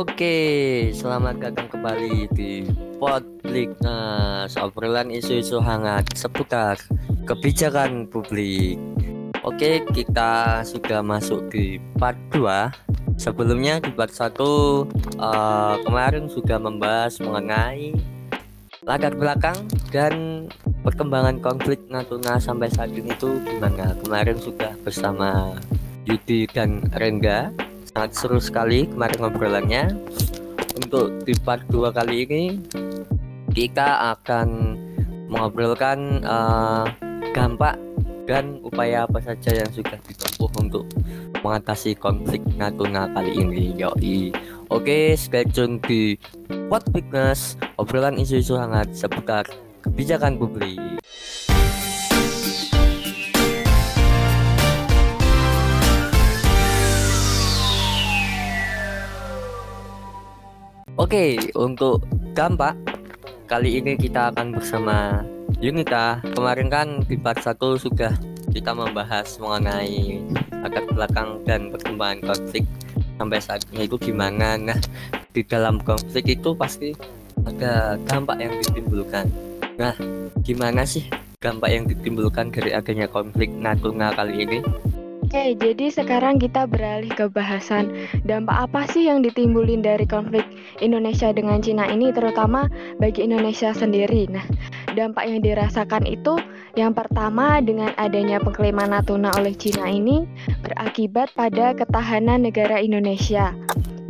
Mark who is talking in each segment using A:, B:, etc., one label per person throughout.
A: Oke, selamat datang kembali di Podlik Nas, obrolan isu-isu hangat seputar kebijakan publik. Oke, kita sudah masuk di part 2. Sebelumnya di part 1 uh, eh, kemarin sudah membahas mengenai latar belakang dan perkembangan konflik Natuna sampai saat ini itu gimana. Kemarin sudah bersama Yudi dan Rengga sangat seru sekali kemarin ngobrolannya. Untuk di part 2 kali ini kita akan mengobrolkan uh, dampak dan upaya apa saja yang sudah ditempuh untuk mengatasi konflik Natuna kali ini yoi. Oke stay tune di What Bigness obrolan isu-isu hangat seputar kebijakan publik Oke, untuk dampak kali ini kita akan bersama Yunita. Kemarin kan di part 1 sudah kita membahas mengenai latar belakang dan perkembangan konflik sampai saat ini itu gimana. Nah, di dalam konflik itu pasti ada dampak yang ditimbulkan. Nah, gimana sih dampak yang ditimbulkan dari adanya konflik Natuna kali ini?
B: Oke, jadi sekarang kita beralih ke bahasan dampak apa sih yang ditimbulin dari konflik Indonesia dengan Cina ini terutama bagi Indonesia sendiri. Nah, dampak yang dirasakan itu yang pertama dengan adanya pengklaiman Natuna oleh Cina ini berakibat pada ketahanan negara Indonesia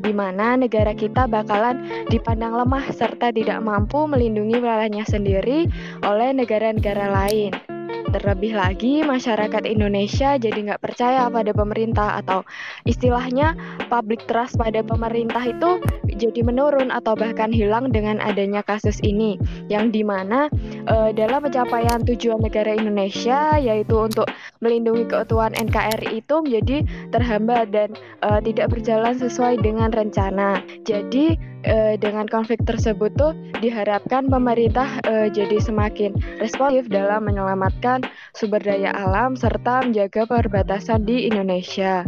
B: di mana negara kita bakalan dipandang lemah serta tidak mampu melindungi wilayahnya sendiri oleh negara-negara lain. Terlebih lagi, masyarakat Indonesia jadi nggak percaya pada pemerintah atau istilahnya public trust pada pemerintah itu jadi menurun atau bahkan hilang dengan adanya kasus ini, yang di mana e, dalam pencapaian tujuan negara Indonesia yaitu untuk melindungi keutuhan NKRI itu menjadi terhambat dan e, tidak berjalan sesuai dengan rencana. Jadi e, dengan konflik tersebut tuh diharapkan pemerintah e, jadi semakin responsif dalam menyelamatkan sumber daya alam serta menjaga perbatasan di Indonesia.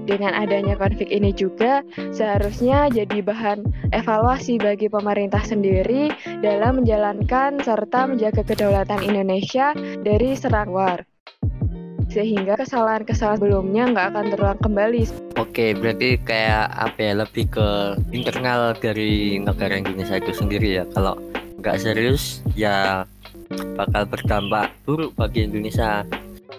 B: Dengan adanya konflik ini juga seharusnya jadi bahan evaluasi bagi pemerintah sendiri dalam menjalankan serta menjaga kedaulatan Indonesia dari serang luar sehingga kesalahan-kesalahan sebelumnya nggak akan terulang kembali.
A: Oke, berarti kayak apa ya lebih ke internal dari negara Indonesia itu sendiri ya. Kalau nggak serius ya bakal berdampak buruk bagi Indonesia.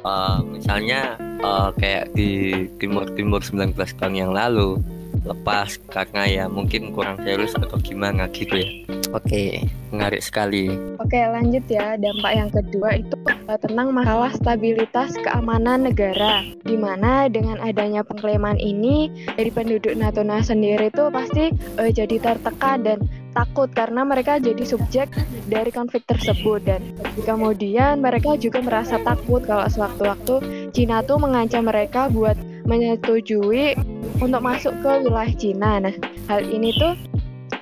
A: Uh, misalnya uh, kayak di Timur Timur 19 tahun yang lalu lepas karena ya mungkin kurang serius atau gimana gitu ya. Oke, menarik sekali.
B: Oke, lanjut ya. Dampak yang kedua itu uh, tentang masalah stabilitas keamanan negara. Di mana dengan adanya pengklaiman ini dari penduduk Natuna sendiri itu pasti uh, jadi tertekan dan takut karena mereka jadi subjek dari konflik tersebut dan kemudian mereka juga merasa takut kalau sewaktu-waktu Cina tuh mengancam mereka buat menyetujui untuk masuk ke wilayah Cina. Nah, hal ini tuh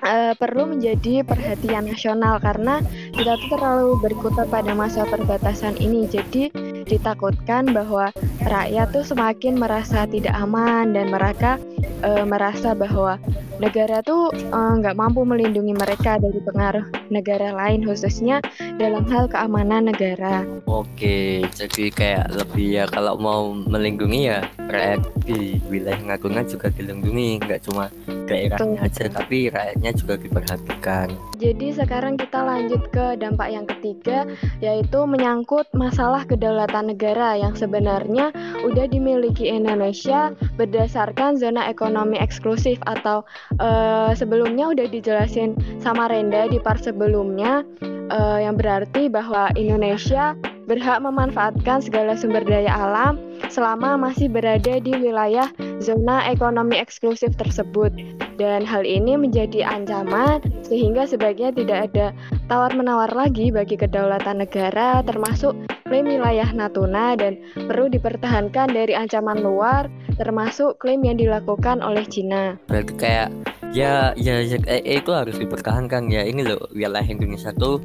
B: uh, perlu menjadi perhatian nasional karena kita tuh terlalu berkutat pada masa perbatasan ini. Jadi ditakutkan bahwa rakyat tuh semakin merasa tidak aman dan mereka uh, merasa bahwa negara tuh eh, nggak uh, mampu melindungi mereka dari pengaruh negara lain khususnya dalam hal keamanan negara.
A: Oke, jadi kayak lebih ya kalau mau melindungi ya rakyat di wilayah Natuna juga dilindungi, nggak cuma daerahnya aja tapi rakyatnya juga diperhatikan.
B: Jadi sekarang kita lanjut ke dampak yang ketiga yaitu menyangkut masalah kedaulatan negara yang sebenarnya udah dimiliki Indonesia berdasarkan zona ekonomi eksklusif atau uh, sebelumnya udah dijelasin sama Renda di part sebelumnya uh, yang berarti bahwa Indonesia berhak memanfaatkan segala sumber daya alam selama masih berada di wilayah zona ekonomi eksklusif tersebut. Dan hal ini menjadi ancaman sehingga sebaiknya tidak ada tawar-menawar lagi bagi kedaulatan negara termasuk klaim wilayah Natuna dan perlu dipertahankan dari ancaman luar termasuk klaim yang dilakukan oleh Cina.
A: Berarti kayak ya ya ZEE itu harus dipertahankan ya ini loh wilayah Indonesia tuh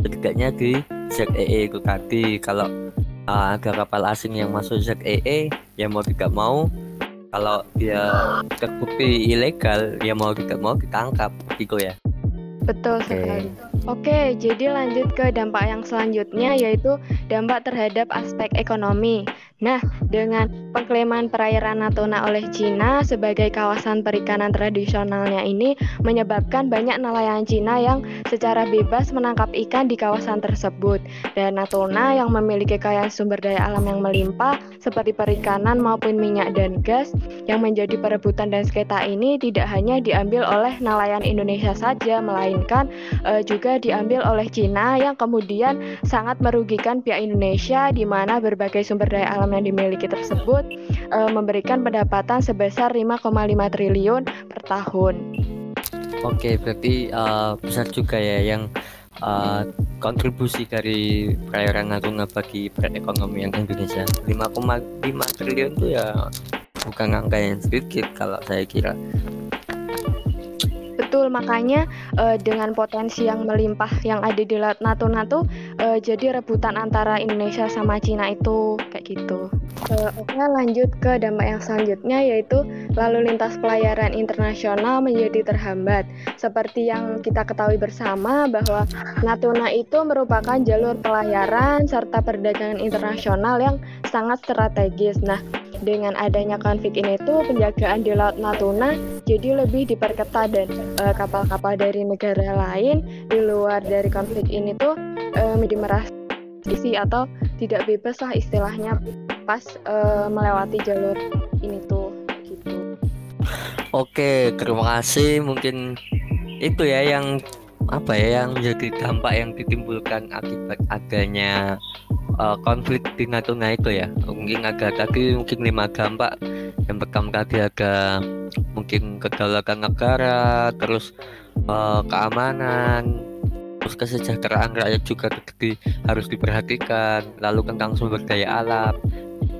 A: setidaknya di ZEE itu tadi kalau uh, ada kapal asing yang masuk ZEE ya mau tidak mau kalau dia terbukti ilegal ya mau tidak mau ditangkap gitu ya.
B: Betul sekali. Oke, jadi lanjut ke dampak yang selanjutnya yaitu dampak terhadap aspek ekonomi. Nah, dengan pengklaiman perairan Natuna oleh Cina sebagai kawasan perikanan tradisionalnya ini menyebabkan banyak nelayan Cina yang secara bebas menangkap ikan di kawasan tersebut. Dan Natuna yang memiliki kaya sumber daya alam yang melimpah seperti perikanan maupun minyak dan gas yang menjadi perebutan dan sekitar ini tidak hanya diambil oleh nelayan Indonesia saja, melainkan uh, juga diambil oleh Cina yang kemudian sangat merugikan pihak Indonesia di mana berbagai sumber daya alam yang dimiliki tersebut e, memberikan pendapatan sebesar 5,5 triliun per tahun.
A: Oke, berarti uh, besar juga ya yang uh, kontribusi dari perairan Natuna bagi perekonomian Indonesia. 5,5 triliun itu ya bukan angka yang sedikit kalau saya kira.
B: Betul, makanya uh, dengan potensi yang melimpah yang ada di Laut Natuna tuh uh, jadi rebutan antara Indonesia sama Cina itu kayak gitu. Uh, Oke, lanjut ke dampak yang selanjutnya yaitu lalu lintas pelayaran internasional menjadi terhambat. Seperti yang kita ketahui bersama bahwa Natuna itu merupakan jalur pelayaran serta perdagangan internasional yang sangat strategis. Nah, dengan adanya konflik ini tuh penjagaan di Laut Natuna jadi lebih diperketat dan uh, kapal-kapal dari negara lain di luar dari konflik ini tuh uh, dimerasi atau tidak bebas lah istilahnya pas uh, melewati jalur ini tuh gitu.
A: Oke, terima kasih. Mungkin itu ya yang apa ya yang menjadi dampak yang ditimbulkan akibat adanya uh, konflik di Natuna itu ya. Mungkin agak tadi mungkin lima dampak. Yang pertama tadi ada mungkin kedaulatan negara terus uh, keamanan terus kesejahteraan rakyat juga di, harus diperhatikan. Lalu tentang sumber daya alam.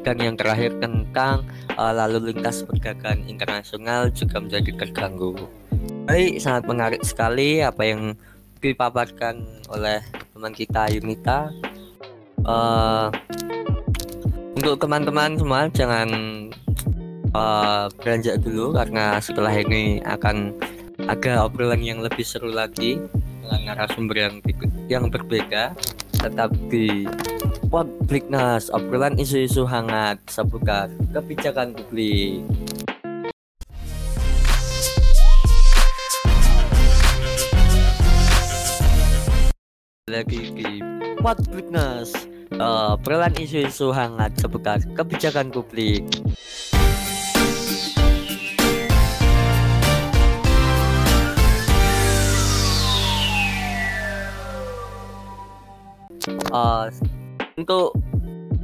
A: Dan yang terakhir tentang uh, lalu lintas perdagangan internasional juga menjadi terganggu. Baik sangat menarik sekali apa yang dipaparkan oleh teman kita Yunita uh, untuk teman-teman semua jangan uh, beranjak dulu karena setelah ini akan ada obrolan yang lebih seru lagi dengan narasumber yang yang berbeda. Tetap di Publiknas obrolan isu-isu hangat seputar kebijakan publik. Lagi di Publiknas uh, peran isu-isu hangat seputar kebijakan publik. Uh, untuk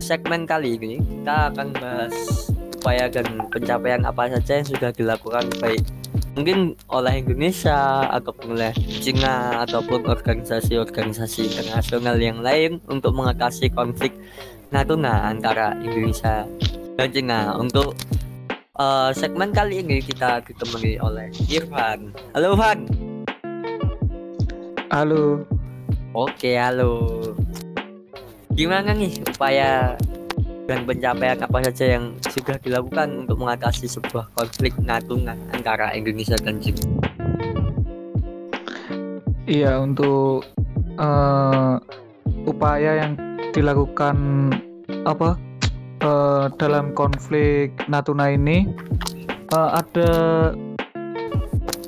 A: segmen kali ini kita akan bahas upaya dan pencapaian apa saja yang sudah dilakukan baik mungkin oleh Indonesia ataupun oleh Cina ataupun organisasi-organisasi internasional yang lain untuk mengatasi konflik Natuna antara Indonesia dan Cina. Untuk uh, segmen kali ini kita ditemani oleh Irfan. Halo Irfan.
C: Halo.
A: Oke halo. Gimana nih upaya dan pencapaian apa saja yang sudah dilakukan untuk mengatasi sebuah konflik Natuna antara Indonesia dan China?
C: Iya, untuk uh, upaya yang dilakukan apa uh, dalam konflik Natuna ini uh, ada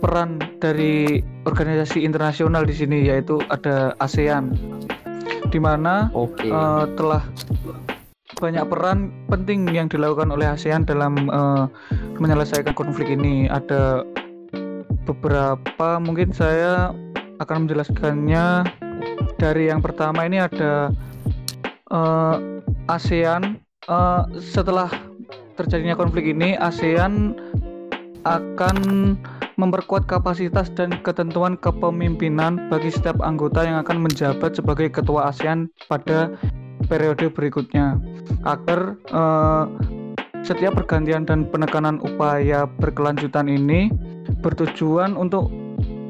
C: peran dari organisasi internasional di sini yaitu ada ASEAN di mana okay. uh, telah banyak peran penting yang dilakukan oleh ASEAN dalam uh, menyelesaikan konflik ini. Ada beberapa mungkin saya akan menjelaskannya dari yang pertama ini ada uh, ASEAN uh, setelah terjadinya konflik ini ASEAN akan memperkuat kapasitas dan ketentuan kepemimpinan bagi setiap anggota yang akan menjabat sebagai ketua ASEAN pada periode berikutnya agar uh, setiap pergantian dan penekanan upaya berkelanjutan ini bertujuan untuk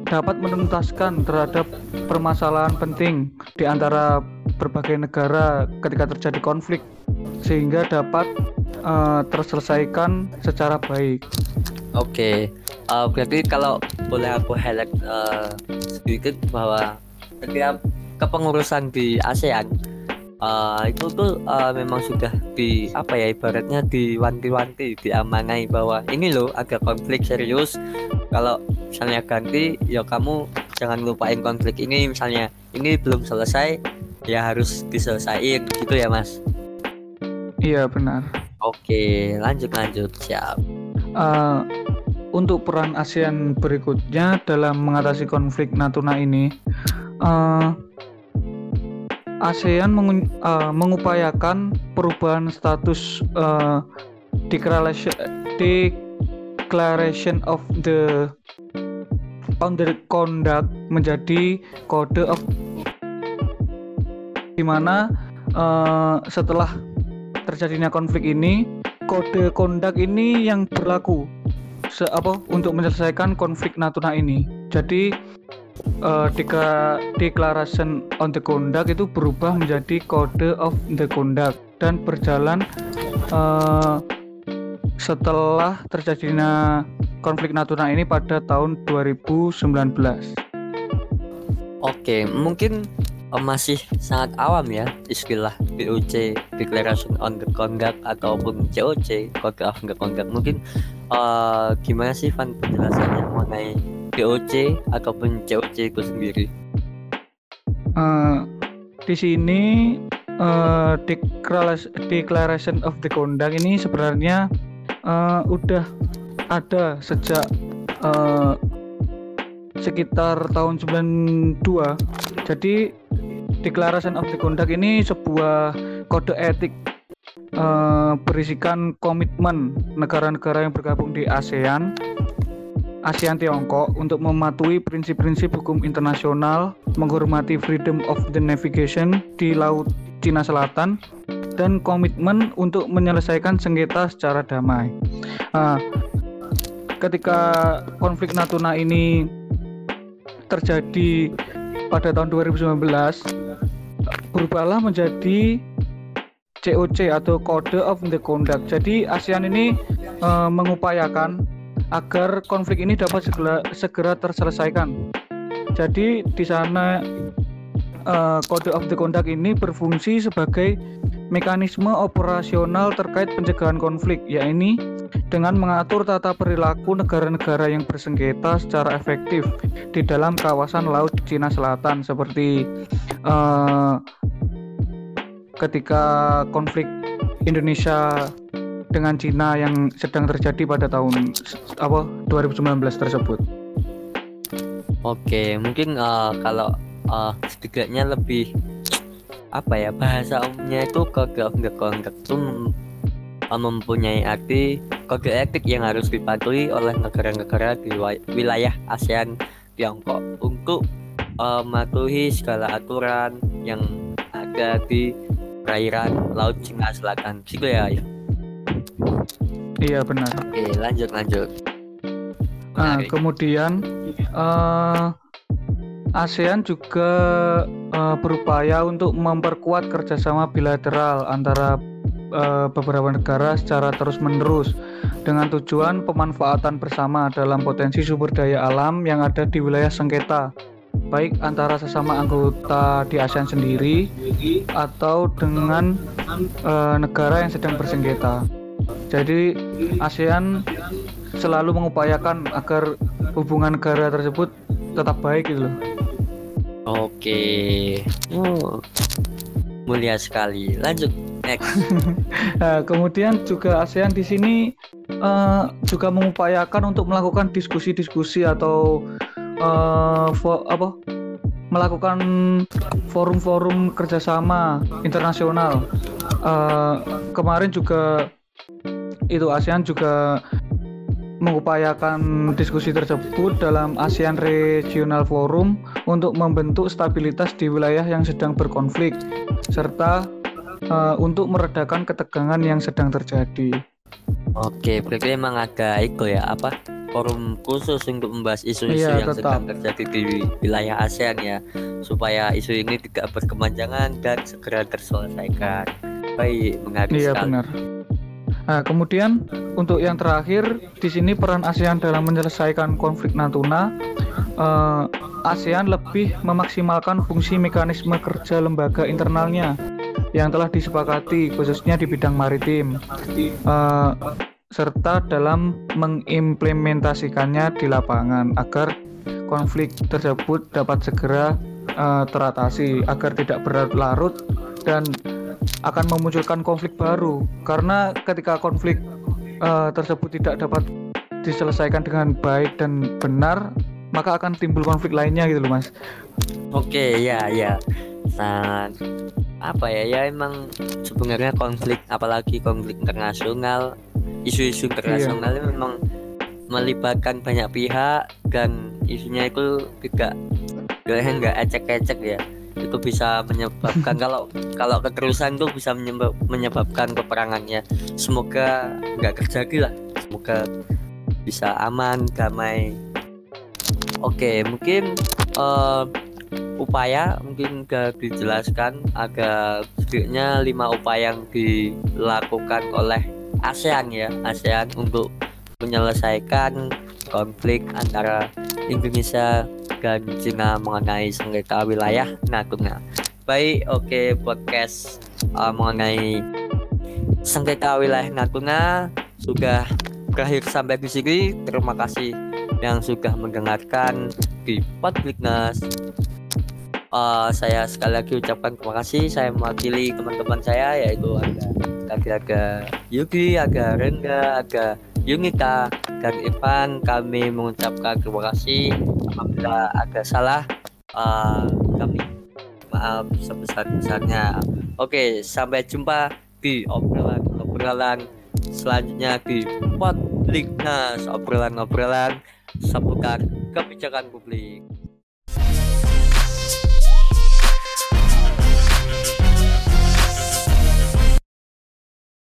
C: dapat menuntaskan terhadap permasalahan penting di antara berbagai negara ketika terjadi konflik sehingga dapat uh, terselesaikan secara baik.
A: Oke, okay. uh, berarti kalau boleh aku highlight uh, sedikit bahwa setiap kepengurusan di ASEAN uh, itu tuh uh, memang sudah di apa ya ibaratnya diwanti-wanti diamanai bahwa ini loh ada konflik serius. Kalau misalnya ganti ya kamu jangan lupain konflik ini. Misalnya ini belum selesai ya harus diselesaikan gitu ya mas?
C: Iya benar.
A: Oke lanjut lanjut siap.
C: Uh, untuk peran ASEAN berikutnya dalam mengatasi konflik Natuna ini uh, ASEAN mengu, uh, mengupayakan perubahan status uh, declaration, declaration of the the conduct menjadi kode of di mana uh, setelah terjadinya konflik ini kode conduct ini yang berlaku se apa untuk menyelesaikan konflik Natuna ini. Jadi uh, declaration on the conduct itu berubah menjadi code of the conduct dan berjalan uh, setelah terjadinya konflik Natuna ini pada tahun 2019.
A: Oke, mungkin uh, masih sangat awam ya istilah BOC Declaration on the Conduct ataupun COC Code of the Conduct. Mungkin uh, gimana sih Van penjelasannya mengenai DOC ataupun COC itu sendiri?
C: Uh, di sini uh, declaration of the conduct ini sebenarnya uh, udah ada sejak uh, sekitar tahun 92. Jadi declaration of the conduct ini sebuah kode etik uh, berisikan komitmen negara-negara yang bergabung di ASEAN ASEAN Tiongkok untuk mematuhi prinsip-prinsip hukum internasional, menghormati freedom of the navigation di Laut Cina Selatan, dan komitmen untuk menyelesaikan sengketa secara damai. Nah, ketika konflik Natuna ini terjadi pada tahun 2019, berubahlah menjadi COC atau Code of the Conduct. Jadi ASEAN ini uh, mengupayakan agar konflik ini dapat segera, segera terselesaikan. Jadi di sana uh, Code of the Conduct ini berfungsi sebagai mekanisme operasional terkait pencegahan konflik, yakni dengan mengatur tata perilaku negara-negara yang bersengketa secara efektif di dalam kawasan Laut Cina Selatan seperti uh, ketika konflik Indonesia dengan Cina yang sedang terjadi pada tahun apa 2019 tersebut.
A: Oke, mungkin uh, kalau uh, setidaknya lebih apa ya bahasa umumnya itu kode of the conduct itu uh, mempunyai arti kode etik yang harus dipatuhi oleh negara-negara di wilayah ASEAN Tiongkok untuk uh, mematuhi segala aturan yang ada di perairan Laut Cina Selatan. Gitu ya. ya.
C: Iya benar.
A: Oke lanjut lanjut.
C: Nah, kemudian uh, ASEAN juga uh, berupaya untuk memperkuat kerjasama bilateral antara uh, beberapa negara secara terus-menerus dengan tujuan pemanfaatan bersama dalam potensi sumber daya alam yang ada di wilayah sengketa baik antara sesama anggota di ASEAN sendiri atau dengan uh, negara yang sedang bersengketa. Jadi ASEAN selalu mengupayakan agar hubungan negara tersebut tetap baik gitu loh.
A: Oke. Oh. Mulia sekali. Lanjut next.
C: nah, kemudian juga ASEAN di sini uh, juga mengupayakan untuk melakukan diskusi-diskusi atau uh, apa melakukan forum-forum kerjasama internasional. Uh, kemarin juga itu ASEAN juga mengupayakan diskusi tersebut dalam ASEAN Regional Forum untuk membentuk stabilitas di wilayah yang sedang berkonflik serta uh, untuk meredakan ketegangan yang sedang terjadi.
A: Oke, berarti memang ada itu ya apa forum khusus untuk membahas isu-isu iya, yang tetap. sedang terjadi di wilayah ASEAN ya supaya isu ini tidak berkepanjangan dan segera terselesaikan. baik menarik
C: iya benar Nah, kemudian untuk yang terakhir di sini peran ASEAN dalam menyelesaikan konflik Natuna, eh, ASEAN lebih memaksimalkan fungsi mekanisme kerja lembaga internalnya yang telah disepakati khususnya di bidang maritim, eh, serta dalam mengimplementasikannya di lapangan agar konflik tersebut dapat segera eh, teratasi agar tidak berlarut dan akan memunculkan konflik baru. Karena ketika konflik uh, tersebut tidak dapat diselesaikan dengan baik dan benar maka akan timbul konflik lainnya gitu loh mas.
A: Oke ya ya. Sangat apa ya ya emang sebenarnya konflik apalagi konflik internasional isu-isu internasional iya. memang melibatkan banyak pihak dan isunya itu tidak nggak ecek-ecek ya itu bisa menyebabkan kalau kalau keterusan itu bisa menyebab, menyebabkan peperangannya. Semoga nggak terjadi lah. Semoga bisa aman damai. Oke mungkin uh, upaya mungkin gak dijelaskan. Agak sedikitnya lima upaya yang dilakukan oleh ASEAN ya. ASEAN untuk menyelesaikan konflik antara Indonesia dan Cina mengenai sengketa wilayah Natuna. Baik, oke okay, podcast uh, mengenai sengketa wilayah Natuna sudah berakhir sampai di sini. Terima kasih yang sudah mendengarkan di Podcastness. Uh, saya sekali lagi ucapkan terima kasih. Saya mewakili teman-teman saya yaitu ada ada Yuki, ada Rengga, ada Yunita dan Ivan kami mengucapkan terima kasih apabila ada salah uh, kami maaf sebesar-besarnya. Oke sampai jumpa di obrolan-obrolan selanjutnya di Podliknas obrolan-obrolan seputar kebijakan publik